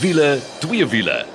Wiele, twee wiele.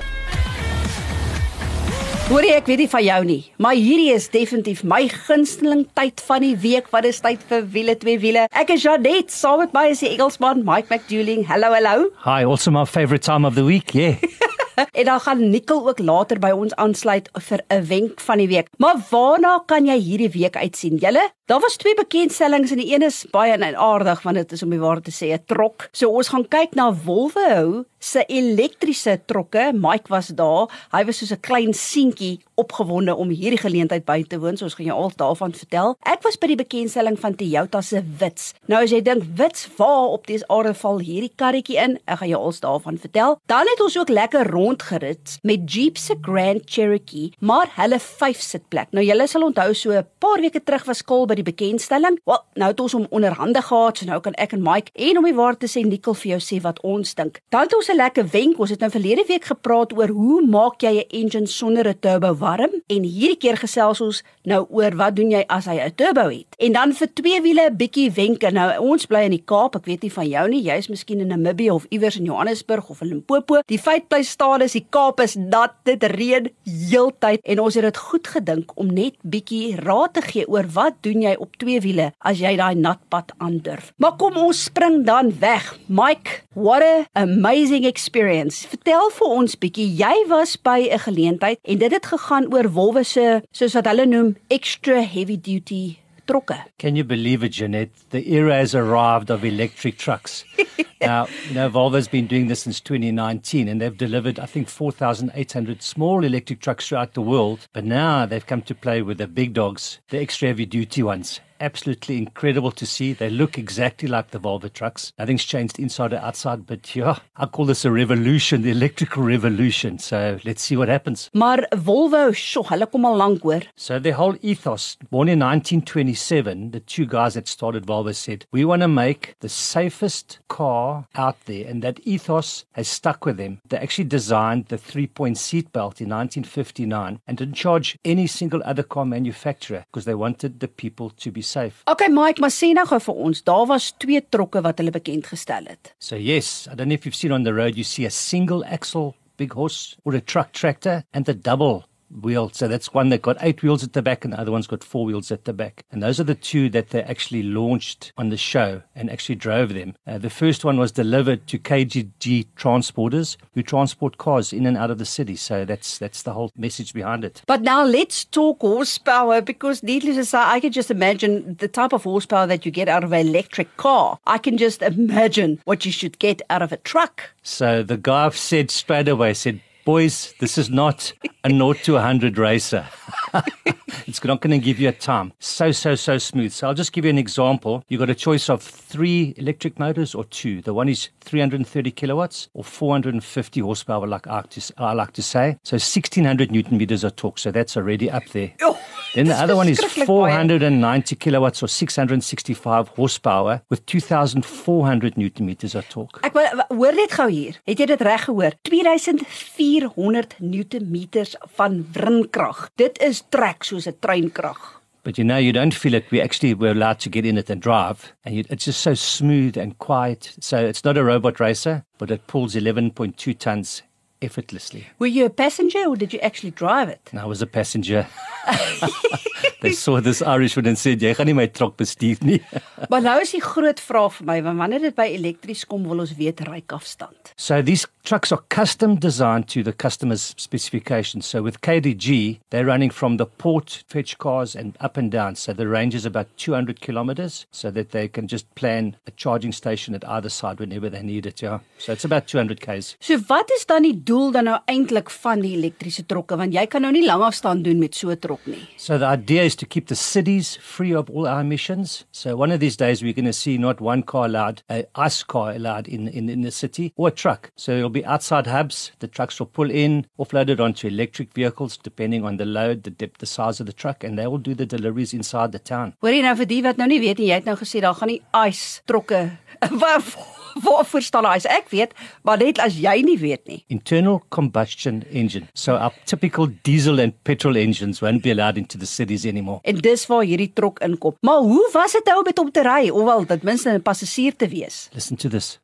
Hoorie ek weet nie van jou nie, maar hierdie is definitief my gunsteling tyd van die week wat is tyd vir wiele twee wiele. Ek is Janet, saam met my is die Engelsman Mike McDouling. Hallo hallo. Hi, also my favorite time of the week, yeah. en dan gaan Nicole ook later by ons aansluit vir 'n wenk van die week. Maar waarna kan jy hierdie week uitsien? Julle, daar was twee bekendstellings en die een is baie aardig want dit is om die waarheid te sê 'n trok. So ons gaan kyk na Volvo se elektriese trokke. Mike was daar. Hy was soos 'n klein seentjie opgewonde om hierdie geleentheid by te woon. So ons gaan jou al daarvan vertel. Ek was by die bekendstelling van Toyota se Wits. Nou as jy dink Wits, waar op dis aarde val hierdie karretjie in? Ek gaan jou al daarvan vertel. Dan het ons ook lekker rondgerit met Jeep se Grand Cherokee, maar hulle 5 sitplek. Nou julle sal onthou so 'n paar weke terug was Kol by die bekendstelling. Wel, nou het ons hom onderhande gehad, so nou kan ek en Mike en om die waarheid te sê Nicole vir jou sê wat ons dink. Dan het ons 'n lekker wenk. Ons het nou verlede week gepraat oor hoe maak jy 'n engine sonder 'n turbo warm en hierdie keer gesels ons nou oor wat doen jy as hy 'n turbo het. En dan vir twee wiele 'n bietjie wenke. Nou ons bly in die Kaap. Ek weet nie van jou nie. Jy's miskien in Namibië of iewers in Johannesburg of in Limpopo. Die feit bly staan is die Kaap is nat. Dit reën heeltyd en ons het dit goed gedink om net bietjie raad te gee oor wat doen jy op twee wiele as jy daai nat pad aandurf. Maar kom ons spring dan weg. Mike, what a amazing experience. Vertel vir ons bietjie, jy was by 'n geleentheid en dit het gegaan oor wolwe se soos wat hulle noem extra heavy duty trokke. Can you believe it, Jeanette? The era has arrived of electric trucks. now, you know, Volvo's been doing this since 2019 and they've delivered, I think, 4,800 small electric trucks throughout the world. But now they've come to play with the big dogs, the extra heavy duty ones absolutely incredible to see. They look exactly like the Volvo trucks. Nothing's changed inside or outside, but yeah, I call this a revolution, the electrical revolution. So let's see what happens. Maar Volvo, sjo, hulle kom al lank hoor. So their whole ethos, born in 1927, the two guys that started Volvo said, "We want to make the safest car out there." And that ethos has stuck with them. They actually designed the three-point seat belt in 1959 and didn't charge any single other car manufacturer because they wanted the people to be safe. Okay Mike, maar sê nou gou vir ons, daar was twee trokke wat hulle bekend gestel het. So yes, I don't know if you've seen on the road you see a single axle big horse or a truck tractor and the double wheel. So that's one that got eight wheels at the back and the other one's got four wheels at the back. And those are the two that they actually launched on the show and actually drove them. Uh, the first one was delivered to KGG transporters who transport cars in and out of the city. So that's that's the whole message behind it. But now let's talk horsepower because needless to say, I can just imagine the type of horsepower that you get out of an electric car. I can just imagine what you should get out of a truck. So the guy said straight away, said, boys, this is not a 0 to 100 racer. it's not going to give you a time. So, so, so smooth. So I'll just give you an example. You've got a choice of three electric motors or two. The one is 330 kilowatts or 450 horsepower, like I like to, I like to say. So 1600 newton meters of torque. So that's already up there. Oh, then the other one is 490 kilowatts or 665 horsepower with 2400 newton meters of torque. Ek hoor net gou hier. Het jy dit reg gehoor? 2400 newton meters van wrinkrag. Dit is trek soos 'n treinkrag. But you know, you don't feel it. We actually were allowed to get in it and drive, and you, it's just so smooth and quiet. So it's not a robot racer, but it pulls 11.2 tons effortlessly. Were you a passenger or did you actually drive it? No, I was a passenger. they saw this Irishman and said, "Jy gaan nie my trok bestuur nie." maar nou is die groot vraag vir my, want wanneer dit by elektries kom, wil ons weet ryk afstand. So these trucks are custom designed to the customer's specifications. So with KDG, they're running from the port fetch cars and up and down. So the range is about 200 kilometers so that they can just plan a charging station at either side whenever they need it, yeah. So it's about 200 k's. So wat is dan die doel dan nou eintlik van die elektriese trokke want jy kan nou nie langafstand doen met so 'n trok nie. So the idea is to keep the cities free of all our emissions. So one of these days we're going to see not one car allowed, a ice car allowed in, in, in the city or a truck. So be outside hubs. The trucks will pull in, offloaded onto electric vehicles depending on the load, the depth, the size of the truck and they will do the deliveries inside the town. Hoor jy nou vir die wat nou nie weet nie, jy het nou gesê daar gaan nie ice trokke Waarvoor staan hy? Ek weet, maar net as jy nie weet nie. Internal combustion engine. So our typical diesel and petrol engines won't be allowed into the cities anymore. En dis waar hierdie trok inkom. Maar hoe was dit nou met om te ry, ofwel dit minste 'n passasier te wees? Listen to this.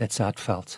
That's how it felt.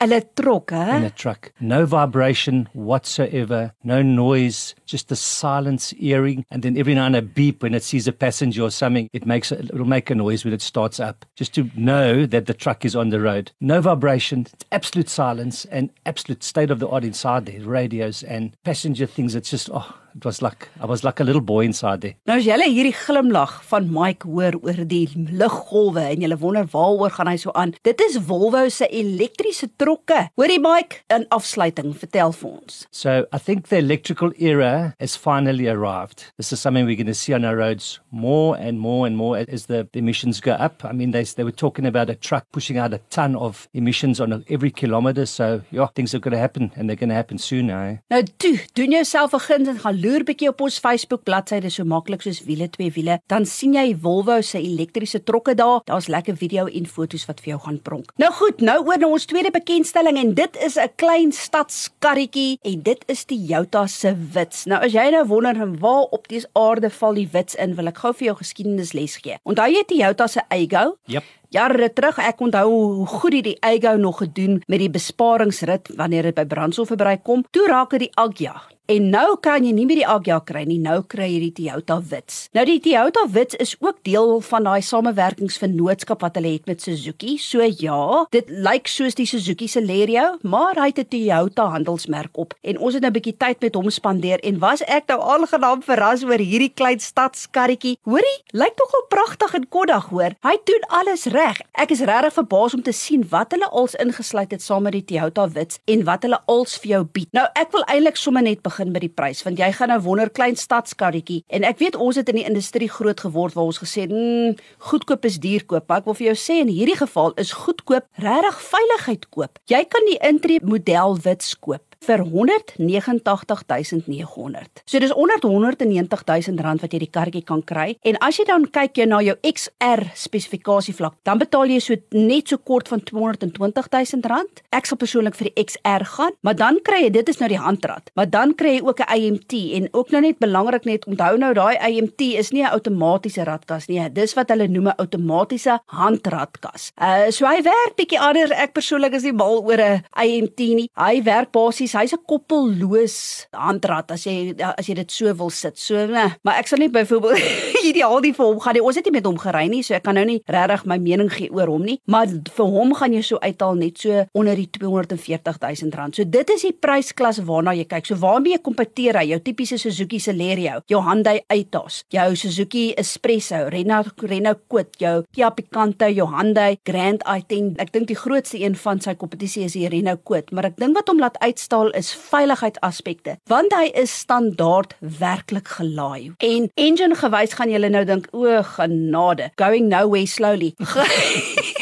Hulle trok, hè? in a truck. No vibration whatsoever, no noise, just the silence earring, and then every now and a beep when it sees a passenger or something. It makes a, it'll make a noise when it starts up, just to know that the truck is on the road. No vibration, absolute silence, and absolute state of the art inside there. Radios and passenger things. It's just oh. It was like I was like a little boy inside there. Nou as julle hierdie glimlag van Mike hoor oor die liggolwe en julle wonder waaroor gaan hy so aan. Dit is Volvo se elektriese trokke. Hoorie Mike, in afsluiting, vertel vir ons. So I think the electrical era has finally arrived. This is something we're going to see on our roads more and more and more as the, emissions go up. I mean, they they were talking about a truck pushing out a ton of emissions on every kilometer. So yeah, things are going to happen and they're going to happen soon now. Eh? Nou toe, doen jouself 'n guns en gaan loer bietjie op ons Facebook bladsy, dis so maklik soos wiele twee wiele. Dan sien jy Volvo se elektriese trokke daar. Daar's lekker video en foto's wat vir jou gaan pronk. Nou goed, nou oor na ons tweede bekendstelling en dit is 'n klein stadskarretjie en dit is die Toyota se Wits. Nou as jy nou wonder waar op die aarde val die Wits in, wil ek gou vir jou geskiedenisles gee. Onthou jy die Toyota se Aygo? Yep. Jare terug, ek onthou hoe goed die, die Aygo nog gedoen met die besparingsrit wanneer dit by brandstofverbruik kom. Toe raak dit die Agya. En nou kan jy nie meer die Agya kry nie, nou kry jy die Toyota Wits. Nou die Toyota Wits is ook deel van daai samewerkingsvennootskap wat hulle het met Suzuki. So ja, dit lyk soos die Suzuki Celerio, maar hy het 'n Toyota handelsmerk op. En ons het nou 'n bietjie tyd met hom spandeer en was ek nou aangenaam verras oor hierdie klein stadskarretjie. Hoorie, lyk tog al pragtig en koddag hoor. Hy doen alles reg. Ek is regtig verbaas om te sien wat hulle als ingesluit het saam met die Toyota Wits en wat hulle als vir jou bied. Nou ek wil eintlik sommer net by die prys want jy gaan nou wonder klein stadskarretjie. En ek weet ons het in die industrie groot geword waar ons gesê het mm, goedkoop is duur koop. Maar ek wil vir jou sê in hierdie geval is goedkoop regtig veiligheid koop. Jy kan die intree model wits koop vir 189900. So dis onder 190000 rand wat jy die karretjie kan kry. En as jy dan kyk jy na jou XR spesifikasievlak, dan betaal jy so net so kort van 220000 rand. Ek sal persoonlik vir die XR gaan, maar dan kry jy dit is nou die handrat. Maar dan kry jy ook 'n AMT en ook nou net belangrik net onthou nou daai AMT is nie 'n outomatiese ratkas nie. Dis wat hulle noem 'n outomatiese handratkas. Uh so hy werk bietjie anders. Ek persoonlik is nie mal oor 'n AMT nie. Hy werk basies hy's 'n koppelloos handrat as jy as jy dit so wil sit. So nee, maar ek sal nie byvoorbeeld ideaal die vir hom gaan nie. Ons het nie met hom gery nie, so ek kan nou nie regtig my mening gee oor hom nie, maar vir hom gaan jy so uithaal net so onder die 240 000 rand. So dit is die prysklas waarna jy kyk. So waarmee jy kompeteer hy? Jou tipiese Suzuki Celerio, jou Hyundai Aetos, jou Suzuki Espresso, Renault Renault Kwid, jou Kia Picanto, jou Hyundai Grand i10. Ek dink die grootste een van sy kompetisie is die Renault Kwid, maar ek dink wat hom laat uitstaan geval is veiligheidsaspekte want hy is standaard werklik gelaai. En engine gewys gaan julle nou dink o genade, going nowhere slowly.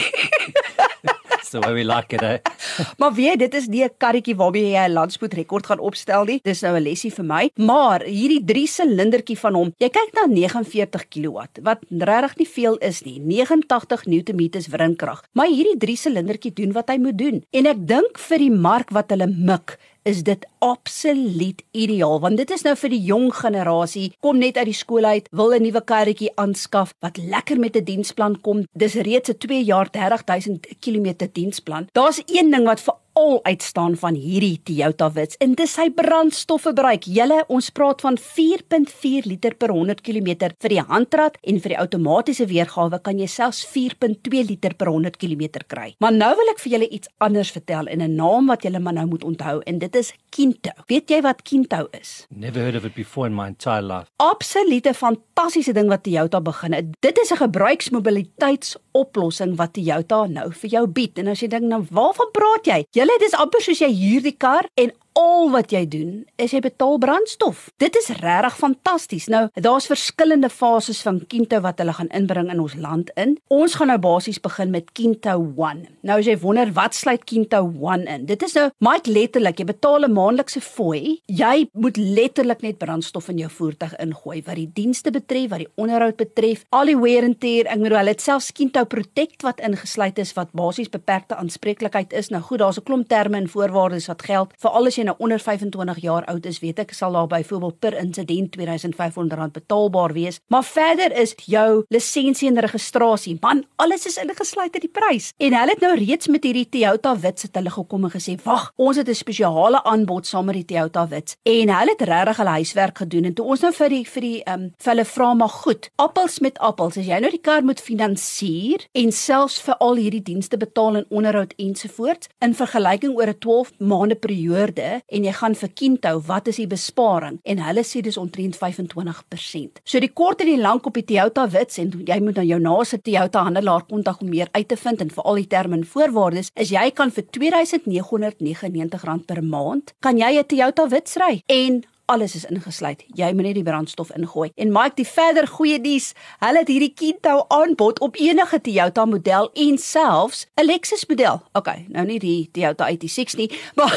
So we like it. Eh? maar weet dit is nie 'n karretjie waarmee jy 'n landspoed rekord gaan opstel nie. Dis nou 'n lesie vir my. Maar hierdie 3 silindertjie van hom, jy kyk na 49 kW wat regtig nie veel is nie. 89 Nm wrinkrag. Maar hierdie 3 silindertjie doen wat hy moet doen. En ek dink vir die mark wat hulle mik is dit absoluut ideaal want dit is nou vir die jong generasie kom net uit die skool uit wil 'n nuwe karretjie aanskaf wat lekker met 'n diensplan kom dis reeds 'n 2 jaar 30000 km diensplan daar's een ding wat vir al uitstaan van hierdie Toyota Wits en dis sy brandstofverbruik. Julle, ons praat van 4.4 liter per 100 km vir die handrat en vir die outomatiese weergawe kan jy selfs 4.2 liter per 100 km kry. Maar nou wil ek vir julle iets anders vertel in 'n naam wat julle maar nou moet onthou en dit is Kinto. Weet jy wat Kinto is? Never heard of it before in my entire life. Absolute fantastiese ding wat Toyota begin het. Dit is 'n gebruiksmobiliteitsoplossing wat Toyota nou vir jou bied. En as jy dink nou, waarvan praat jy? Julle dis amper soos jy huur die kar en al wat jy doen is jy betaal brandstof. Dit is regtig fantasties. Nou, daar's verskillende fases van Kinto wat hulle gaan inbring in ons land in. Ons gaan nou basies begin met Kinto 1. Nou as jy wonder wat sluit Kinto 1 in? Dit is nou maar letterlik, jy betaal 'n maandelikse fooi. Jy moet letterlik net brandstof in jou voertuig ingooi wat die dienste betref, wat die onderhoud betref, al die wear and tear. Ek bedoel, hulle het selfs Kinto Protect wat ingesluit is wat basies beperkte aanspreeklikheid is. Nou goed, daar's 'n klomp terme en voorwaardes wat geld vir alles jy nou onder 25 jaar oud is, weet ek sal daar byvoorbeeld per insident R2500 betaalbaar wees. Maar verder is jou lisensie en registrasie, man, alles is ingesluit in die prys. En hulle het nou reeds met hierdie Toyota Wits het hulle gekom en gesê, "Wag, ons het 'n spesiale aanbod saam met die Toyota Wits." En hulle het regtig hulle huiswerk gedoen en toe ons nou vir die vir die ehm um, vir hulle vra maar goed, appels met appels, as jy nou die kar moet finansier en selfs vir al hierdie dienste betaal en onderhoud ensovoorts in vergelyking oor 'n 12 maande periode en jy gaan vir Kinto, wat is die besparing? En hulle sê dis omtrent 25%. So die kort en die lank op die Toyota Wits en jy moet nou jou naaste Toyota handelaar kontak om meer uit te vind en vir al die terme en voorwaardes is jy kan vir R2999 per maand kan jy 'n Toyota Wits ry en alles is ingesluit. Jy moet net die brandstof ingooi. En Mike, die verder goeie nuus, hulle het hierdie Kinto aanbod op enige Toyota model en selfs 'n Lexus model. Okay, nou nie die Toyota ID6 nie, maar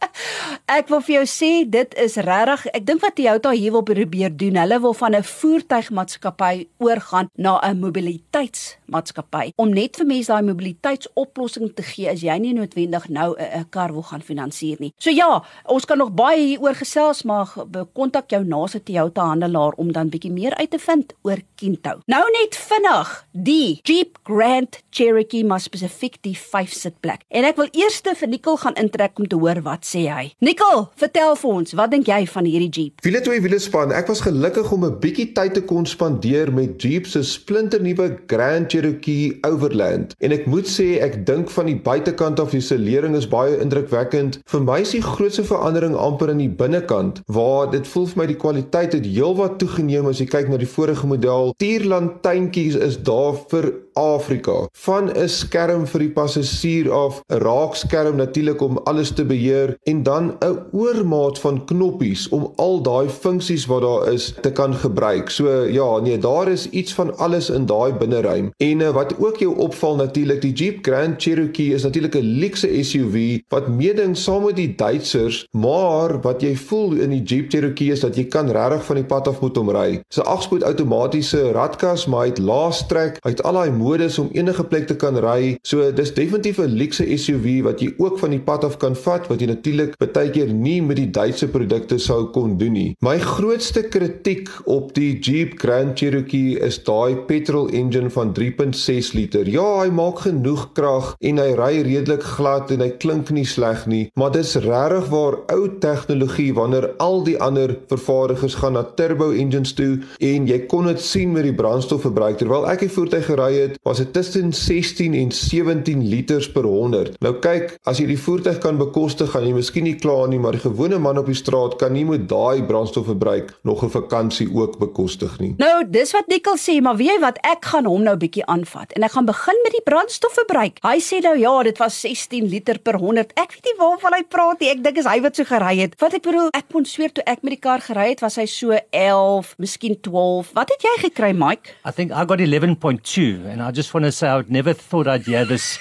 Ek wil vir jou sê dit is regtig ek dink wat Toyota hier wil probeer doen hulle wil van 'n voertuigmaatskappy oorgaan na 'n mobiliteitsmaatskappy om net vir mense daai mobiliteitsoplossing te gee as jy nie noodwendig nou 'n kar wil gaan finansier nie. So ja, ons kan nog baie hieroor gesels maar kontak jou naaste Toyota handelaar om dan bietjie meer uit te vind oor Kinto. Nou net vinnig, die Jeep Grand Cherokee maar spesifiek die 5 sitplek. En ek wil eers vir Nicole gaan intrek om te hoor wat sê hy. Nicole, vertel vir ons, wat dink jy van hierdie Jeep? Wiele twee wiele span. Ek was gelukkig om 'n bietjie tyd te kon spandeer met Jeep se splinternuwe Grand Cherokee Overland. En ek moet sê ek dink van die buitekant af die isolering is baie indrukwekkend. Vir my is die grootste verandering amper in die binnekant waar dit voel vir my die kwaliteit het heelwat toegeneem as jy kyk na die vorige model. Tierlantuintjies is daar vir Afrika. Van 'n skerm vir die passasier af, 'n raakskerm natuurlik om alles te beheer en dan 'n oormaat van knoppies om al daai funksies wat daar is te kan gebruik. So ja, nee, daar is iets van alles in daai binneruim. En uh, wat ook jou opval natuurlik, die Jeep Grand Cherokee is natuurlik 'n luxe SUV wat meeding saam met die Duitsers, maar wat jy voel in die Jeep Cherokee is dat jy kan regtig van die pad af moet omry. Dis 'n agspoed outomatiese radkas, maar hy het laastrek, hy het al daai modus om enige plek te kan ry. So dis definitief 'n luxe SUV wat jy ook van die pad af kan vat wat jy natuurlik baie keer nie met die Duitse produkte sou kon doen nie. My grootste kritiek op die Jeep Grand Cherokee is daai petrol engine van 3.6 liter. Ja, hy maak genoeg krag en hy ry redelik glad en hy klink nie sleg nie, maar dis regtig waar ou tegnologie wanneer al die ander vervaardigers gaan na turbo engines toe en jy kon dit sien met die brandstofverbruik terwyl ek die voertuig gery het, was dit tussen 16 en 17 liters per 100. Nou kyk, as jy die voertuig kan bekostig, gaan jy miskien nie klaar nie, maar die gewone man op die straat kan nie met daai brandstofverbruik nog 'n vakansie ook bekostig nie. Nou, dis wat Nikkel sê, maar weet jy wat, ek gaan hom nou bietjie aanvat en ek gaan begin met die brandstofverbruik. Hy sê nou ja, dit was 16 liter per 100. Ek weet nie waarvan hy praat nie. Ek dink is hy wat so gery het. Wat ek bedoel, ek kon sweer toe ek met die kar gery het, was hy so 11, miskien 12. Wat het jy gekry, Mike? I think I got 11.2 and I just want to say I never thought I'd hear this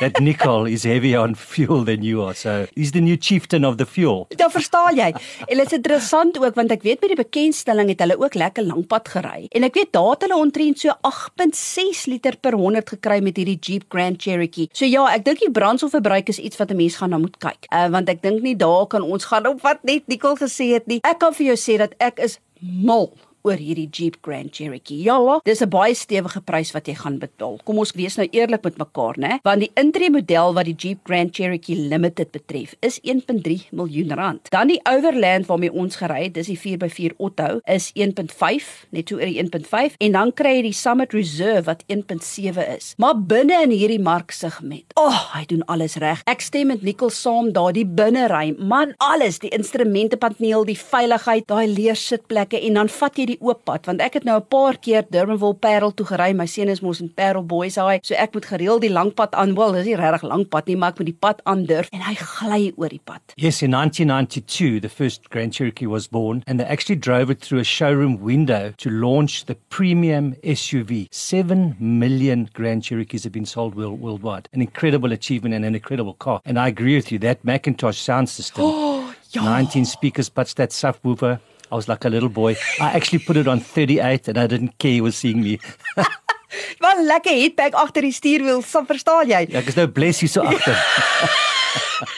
that nickel is heavier on fuel than you are. So, he's the new chieftain of the fuel. Ja, verstaan jy? En dit is interessant ook want ek weet by die bekendstelling het hulle ook lekker lankpad gery. En ek weet daar het hulle omtrent so 8.6 liter per 100 gekry met hierdie Jeep Grand Cherokee. So ja, ek dink die brandstofverbruik is iets wat 'n mens gaan na moet kyk. Uh want ek dink nie daar kan ons gaan op wat net Nicole gesê het nie. Ek kan vir jou sê dat ek is mal oor hierdie Jeep Grand Cherokee. Ja, dis 'n baie stewige prys wat jy gaan betaal. Kom ons wees nou eerlik met mekaar, né? Want die intree model wat die Jeep Grand Cherokee Limited betref, is 1.3 miljoen rand. Dan die Overland waarmee ons gery het, dis die 4x4 Otto, is 1.5, net toe oor die 1.5 en dan kry jy die Summit Reserve wat 1.7 is. Maar binne in hierdie marksegment, o, oh, hy doen alles reg. Ek stem met Nicole saam daardie binneruim, man, alles, die instrumentepaneel, die veiligheid, daai leersitplekke en dan vat jy die oop pad want ek het nou 'n paar keer Durbanville Parel toe gery. My seun is mos in Parel Boys High, so ek moet gereeld die lang pad aan. Wel, dis nie regtig lank pad nie, maar ek moet die pad aandurf en hy gly oor die pad. Yes, in 1992 the first Grand Cherokee was born and they actually drove it through a showroom window to launch the premium SUV. 7 million Grand Cherokees have been sold world, worldwide. An incredible achievement and an incredible car. And I agree with you that Macintosh sound system. Oh, ja. 19 speakers, but that subwoofer I was like a little boy. I actually put it on 38 and I didn't care he was seeing me. Wat lekker hitbag agter die stuurwiel, so verstaan jy? Ja, ek is nou bless hier so agter.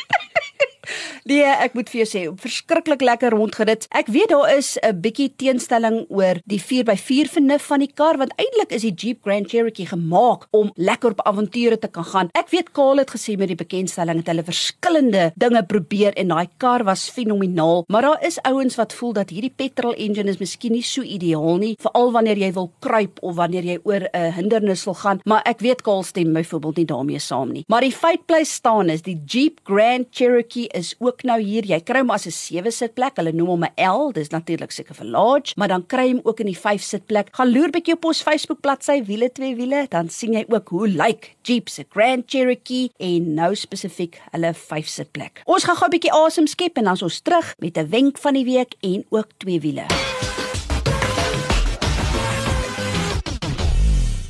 Nee, ek moet vir jou sê, verskriklik lekker rondgerit. Ek weet daar is 'n bietjie teenstelling oor die 4x4 vernuf van die kar want eintlik is die Jeep Grand Cherokee gemaak om lekker op avonture te kan gaan. Ek weet Kaal het gesê met die bekendstelling het hulle verskillende dinge probeer en daai kar was fenomenaal, maar daar is ouens wat voel dat hierdie petrol engine is miskien nie so ideaal nie, veral wanneer jy wil kruip of wanneer jy oor 'n hindernis wil gaan, maar ek weet Kaal stem byvoorbeeld nie daarmee saam nie. Maar die feit bly staan is die Jeep Grand Cherokee is ook nou hier. Jy kry hom as 'n 7 sitplek. Hulle noem hom 'n L. Dis natuurlik seker vir large, maar dan kry jy hom ook in die 5 sitplek. Gaan loer bietjie op ons Facebook bladsy wiele twee wiele, dan sien jy ook hoe lyk like Jeep se Grand Cherokee en nou spesifiek hulle 5 sitplek. Ons gaan gou 'n bietjie asem skep en dan is ons terug met 'n wenk van die week en ook twee wiele.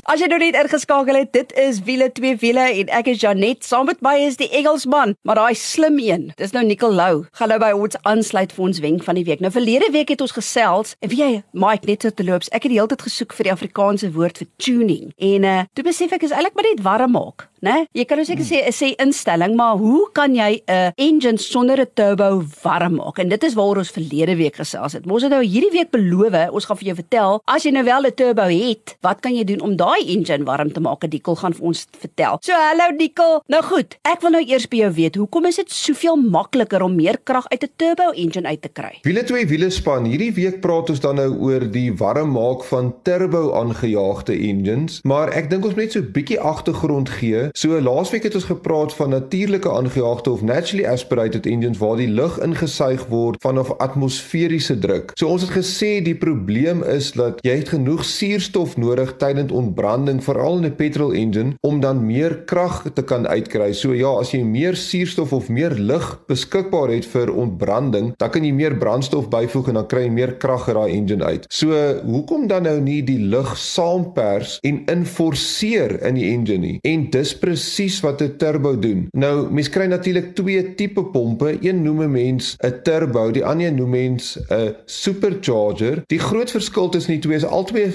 As jy nou net ingeskakel het, dit is wiele twee wiele en ek is Janet. Saam met my is die Engelsman, maar daai slim een. Dis nou Nicole Lou. Gaan nou by ons aansluit vir ons wenk van die week. Nou verlede week het ons gesels en wie jy Mike net so te loops. Ek het die hele tyd gesoek vir die Afrikaanse woord vir tuning. En uh toe besef ek is eintlik maar net warm maak né? Jy kan nou seker sê sê instelling, maar hoe kan jy 'n engine sonder 'n turbo warm maak? En dit is waaroor ons verlede week gesels het. Ons het nou hierdie week beloof, ons gaan vir jou vertel, as jy nou wel 'n turbo het, wat kan jy doen om daai engine warm te maak? Dikkel gaan vir ons vertel. So hallo Dikkel. Nou goed, ek wil nou eers by jou weet, hoekom is dit soveel makliker om meer krag uit 'n turbo engine uit te kry? Wiele twee wiele span. Hierdie week praat ons dan nou oor die warm maak van turbo aangejaagde engines, maar ek dink ons moet net so 'n bietjie agtergrond gee So laasweek het ons gepraat van natuurlike aangejaagde of naturally aspirated engines waar die lug ingesuig word vanaf atmosferiese druk. So ons het gesê die probleem is dat jy het genoeg suurstof nodig tydens ontbranding veral in 'n petrol engine om dan meer krag te kan uitkry. So ja, as jy meer suurstof of meer lug beskikbaar het vir ontbranding, dan kan jy meer brandstof byvoeg en dan kry jy meer krag uit daai engine uit. So hoekom dan nou nie die lug saampers en inforceer in die engine nie? En dis presies wat 'n turbo doen. Nou, mens kry natuurlik twee tipe pompe. Een noem 'n mens 'n turbo, die ander noem mens 'n supercharger. Die groot verskil tussen die twee is albei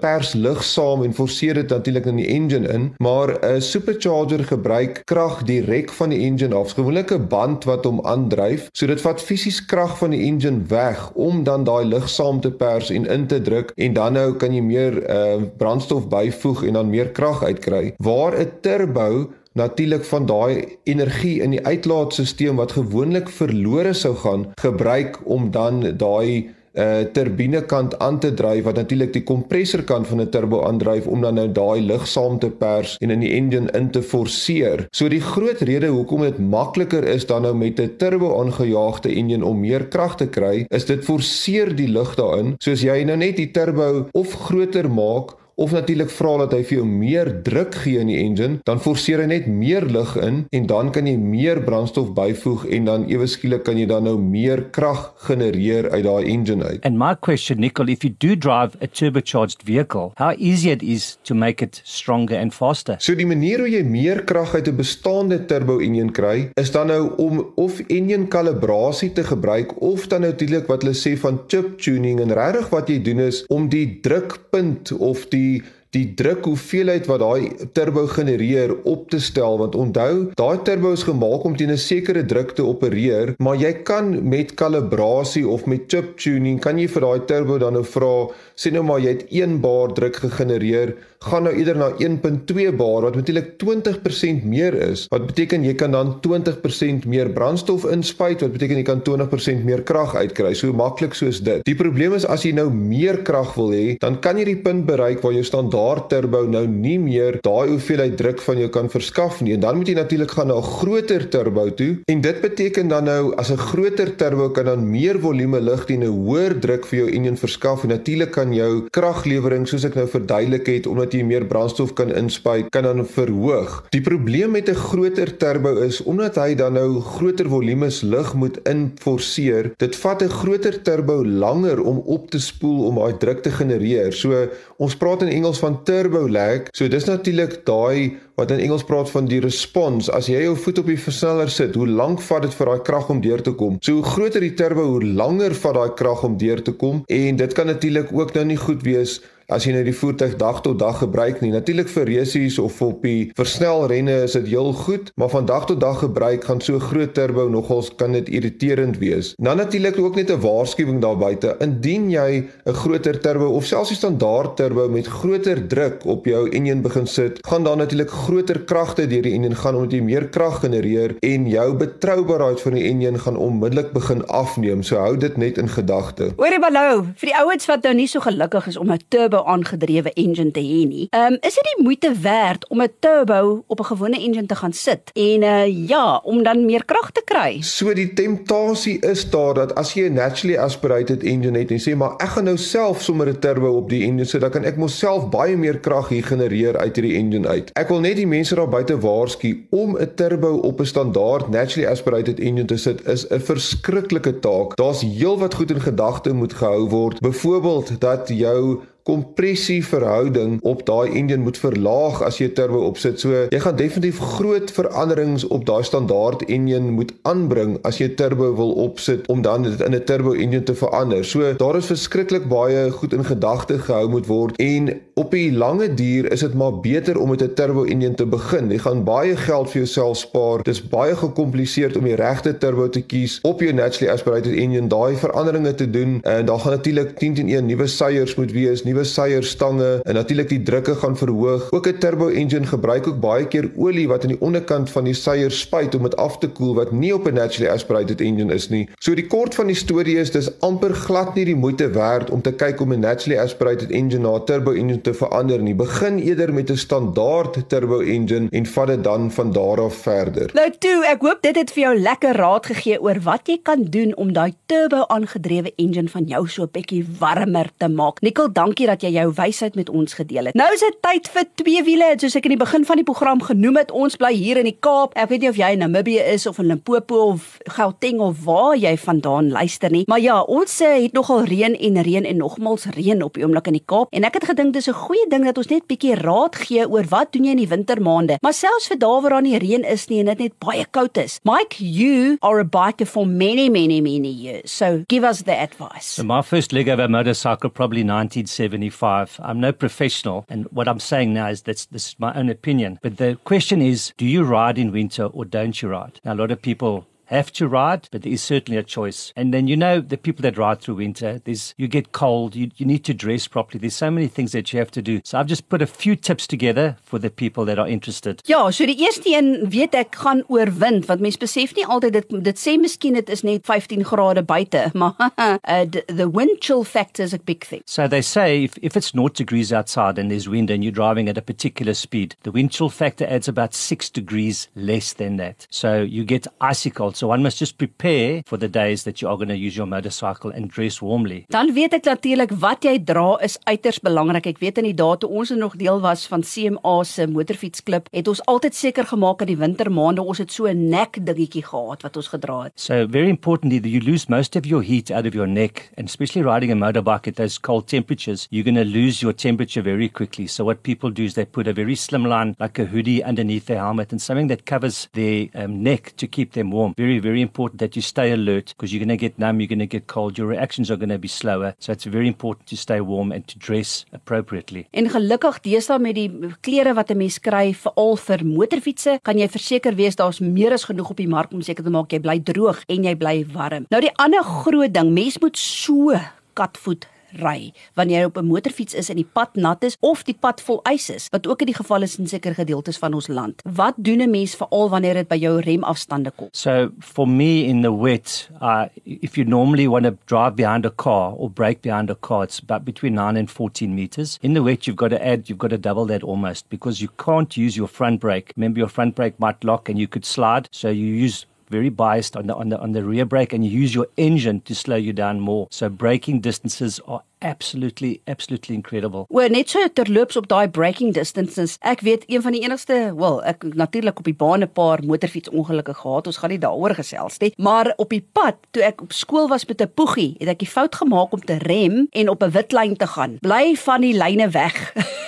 pers lug saam en forceer dit natuurlik in die engine in, maar 'n supercharger gebruik krag direk van die engine af. Gewoonlik 'n band wat hom aandryf, so dit vat fisies krag van die engine weg om dan daai lug saam te pers en in te druk en dan nou kan jy meer uh, brandstof byvoeg en dan meer krag uitkry. Waar 'n turbo natuurlik van daai energie in die uitlaatstelsel wat gewoonlik verlore sou gaan gebruik om dan daai uh turbine kant aan te dryf wat natuurlik die kompressor kant van 'n turbo aandryf om dan nou daai lug saam te pers en in die engine in te forceer. So die groot rede hoekom dit makliker is dan nou met 'n turbo aangejaagde engine om meer krag te kry, is dit forceer die lug daarin. Soos jy nou net die turbo of groter maak of natuurlik vra dat hy vir jou meer druk gee in die engine, dan forceer hy net meer lug in en dan kan jy meer brandstof byvoeg en dan ewe skielik kan jy dan nou meer krag genereer uit daai engine uit. And my question Nicole, if you do drive a turbocharged vehicle, how easy it is to make it stronger and faster? So die manier hoe jy meer krag uit 'n bestaande turbo engine kry, is dan nou om of engine kalibrasie te gebruik of dan natuurlik wat hulle sê van chip tuning en regtig wat jy doen is om die drukpunt of die die die druk hoeveelheid wat daai turbo genereer op te stel want onthou daai turbo is gemaak om teen 'n sekere druk te opereer maar jy kan met kalibrasie of met chip tuning kan jy vir daai turbo dan nou vra sê nou maar jy het 1 bar druk gegenereer gaan nou eerder na 1.2 bar wat natuurlik 20% meer is. Wat beteken jy kan dan 20% meer brandstof inspuit wat beteken jy kan 20% meer krag uitkry. So maklik soos dit. Die probleem is as jy nou meer krag wil hê dan kan jy die punt bereik waar jou standaard turbo nou nie meer daai hoeveelheid druk van jou kan verskaf nie en dan moet jy natuurlik gaan na 'n groter turbo toe en dit beteken dan nou as 'n groter turbo kan dan meer volume lug teen 'n hoër druk vir jou enjin verskaf en natuurlik kan jou kraglewering soos ek nou verduidelik het omdat jy meer brandstof kan inspuit, kan dan verhoog. Die probleem met 'n groter turbo is omdat hy dan nou groter volumes lug moet inforceer, dit vat 'n groter turbo langer om op te spoel om daai druk te genereer. So ons praat in Engels van turbo lag. So dis natuurlik daai wat in Engels praat van die response. As jy jou voet op die versneller sit, hoe lank vat dit vir daai krag om deur te kom? So hoe groter die turbo, hoe langer vat daai krag om deur te kom en dit kan natuurlik ook nou nie goed wees as jy net die voertuig dag tot dag gebruik nie. Natuurlik vir resies of op die versnelrenne is dit heel goed, maar van dag tot dag gebruik gaan so groot turbo nogals kan dit irriterend wees. Dan natuurlik ook net 'n waarskuwing daar buite. Indien jy 'n groter turbo of selfs 'n standaard turbo met groter druk op jou enjin begin sit, gaan daar natuurlik groter kragte deur die enjin gaan omdat jy meer krag genereer en jou betroubaarheid van die enjin gaan onmiddellik begin afneem. So hou dit net in gedagte. Hoorie Balou, vir die ouens wat nou nie so gelukkig is om 'n turbo aangedrewe engine te hê nie. Ehm um, is dit die moeite werd om 'n turbo op 'n gewone engine te gaan sit en uh ja, om dan meer krag te kry? So die temptasie is daar dat as jy 'n naturally aspirated engine het en sê maar ek gaan nou self sommer 'n turbo op die engine sit, dan kan ek myself baie meer krag hier genereer uit hierdie engine uit. Ek wil net die mense daar buite waarsku om 'n turbo op 'n standaard naturally aspirated engine te sit is 'n verskriklike taak. Daar's heelwat goed in gedagte moet gehou word. Byvoorbeeld dat jou kompressieverhouding op daai engine moet verlaag as jy turbo opsit. So jy gaan definitief groot veranderings op daai standaard engine moet aanbring as jy turbo wil opsit om dan dit in 'n turbo engine te verander. So daar is verskriklik baie goed in gedagte gehou moet word en op die lange duur is dit maar beter om met 'n turbo engine te begin. Jy gaan baie geld vir jouself spaar. Dis baie gekompliseerd om die regte turbo te kies op jou naturally aspirated engine, daai veranderinge te doen en daar gaan natuurlik 10 teen 1 nuwe seiers moet wees, nuwe seierstange en natuurlik die drukke gaan verhoog. Ook 'n turbo engine gebruik ook baie keer olie wat aan die onderkant van die seier spuit om dit af te koel wat nie op 'n naturally aspirated engine is nie. So die kort van die storie is dis amper glad nie die moeite werd om te kyk om 'n naturally aspirated engine na 'n turbo engine te verander nie. Begin eerder met 'n standaard turbo engine en vat dit dan van daar af verder. Nou toe, ek hoop dit het vir jou lekker raad gegee oor wat jy kan doen om daai turbo aangedrewe engine van jou so 'n bietjie warmer te maak. Nikkel, dankie dat jy jou wysheid met ons gedeel het. Nou is dit tyd vir twee wiele, soos ek in die begin van die program genoem het. Ons bly hier in die Kaap. Ek weet nie of jy in Namibië is of in Limpopo of Gauteng of waar jy vandaan luister nie. Maar ja, ons eh, het nogal reën en reën en nogmals reën op die oomblik in die Kaap. En ek het gedink dis 'n goeie ding dat ons net bietjie raad gee oor wat doen jy in die wintermaande. Maar selfs vir daar waar daar nie reën is nie en dit net baie koud is. Mike, you are a biker for many many many years. So give us the advice. So my first leg of a motorcycle probably 1970 75. I'm no professional, and what I'm saying now is that's this is my own opinion. But the question is, do you ride in winter or don't you ride? Now, a lot of people have to ride, but there is certainly a choice. And then you know the people that ride through winter, there's you get cold, you, you need to dress properly. There's so many things that you have to do. So I've just put a few tips together for the people that are interested. Ja, so die eerste een weet ek gaan oor wind want mense besef nie altyd dit dit sê miskien dit is net 15 grade buite, maar uh, the, wind chill factor is a big thing. So they say if, if it's 0 degrees outside and there's wind and you're driving at a particular speed, the wind chill factor adds about 6 degrees less than that. So you get icy cold. So one must just prepare for the days that you are going to use your motorcycle and dress warmly. Dan weet ek natuurlik wat jy dra is uiters belangrik. Ek weet in die dae toe ons nog deel was van CMA se motorfietsklub, het ons altyd seker gemaak dat die wintermaande ons het so 'n nek dingetjie gehad wat ons gedra het. So very importantly that you lose most of your heat out of your neck and especially riding a motorbike at those cold temperatures, you're going to lose your temperature very quickly. So what people do is they put a very slim line like a hoodie underneath their helmet and something that covers their um, neck to keep them warm. Very very important that you stay alert because you're going to get numb, you're going to get cold, your reactions are going to be slower. So it's very important to stay warm and to dress appropriately. En gelukkig deesdae met die klere wat 'n mens kry veral vir motorfietsse, kan jy verseker wees daar's meer as genoeg op die mark om seker te maak jy bly droog en jy bly warm. Nou die ander groot ding, mens moet so katvoet ry wanneer jy op 'n motorfiets is en die pad nat is of die pad vol ys is wat ook in die geval is in sekere gedeeltes van ons land. Wat doen 'n mens veral wanneer dit by jou remafstande kom? So for me in the wet, uh, if you normally want to drive behind a car or brake behind a car, it's about between 9 and 14 meters. In the wet, you've got to add, you've got to double that almost because you can't use your front brake. Remember, your front brake might lock and you could slide. So you use very biased on the on the on the rear brake and you use your engine to slow you down more. So braking distances are absolutely absolutely incredible. Oor net so terloops op daai braking distances. Ek weet een van die enigste, wel, ek natuurlik op die baan 'n paar motorfietsongelukke gehad. Ons gaan nie daaroor gesels nie, maar op die pad toe ek op skool was met 'n poegie, het ek die fout gemaak om te rem en op 'n wit lyn te gaan. Bly van die lyne weg.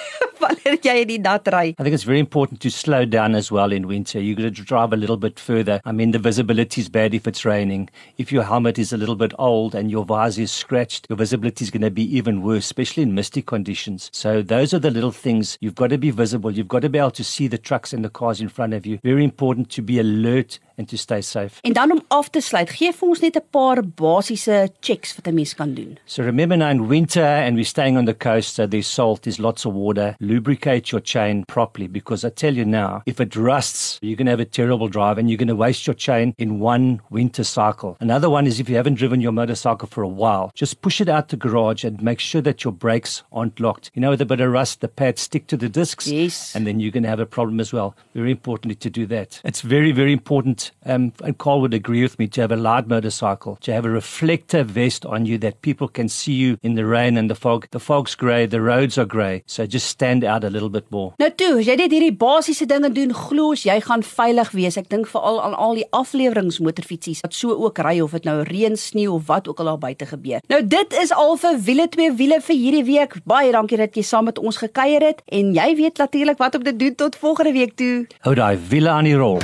wanneer jy in die nat ry. I think it's very important to slow down as well in winter. You've got to drive a little bit further. I mean, the visibility is bad if it's raining. If your helmet is a little bit old and your visor is scratched, your visibility is going to be even worse, especially in misty conditions. So those are the little things. You've got to be visible. You've got to be able to see the trucks and the cars in front of you. Very important to be alert and to stay safe. En dan om af te sluit, gee vir ons net 'n paar basiese checks wat 'n mens kan doen. So remember now in winter and we're staying on the coast, so there's salt, there's lots of water. Lubricate your chain properly because I tell you now, if it rusts, you're going to have a terrible drive and you're going to waste your chain in one winter cycle. Another one is if you haven't driven your motorcycle for a while, just push it out the garage and make sure that your brakes aren't locked. You know, with a bit of rust, the pads stick to the discs. Yes. And then you're going to have a problem as well. Very importantly to do that. It's very, very important. Um, and Carl would agree with me to have a light motorcycle, to have a reflector vest on you that people can see you in the rain and the fog. The fog's grey, the roads are grey. So just stand out a little bit more. Nou toe, as jy net hierdie basiese dinge doen, glo ons jy gaan veilig wees. Ek dink veral aan al die afleweringe motorfietsies wat so ook ry of dit nou reën, sneeu of wat ook al daar buite gebeur. Nou dit is al vir wiele twee wiele vir hierdie week. Baie dankie dat jy saam met ons gekuier het en jy weet natuurlik wat om te doen tot volgende week toe. Hou daai wiele aan die rol.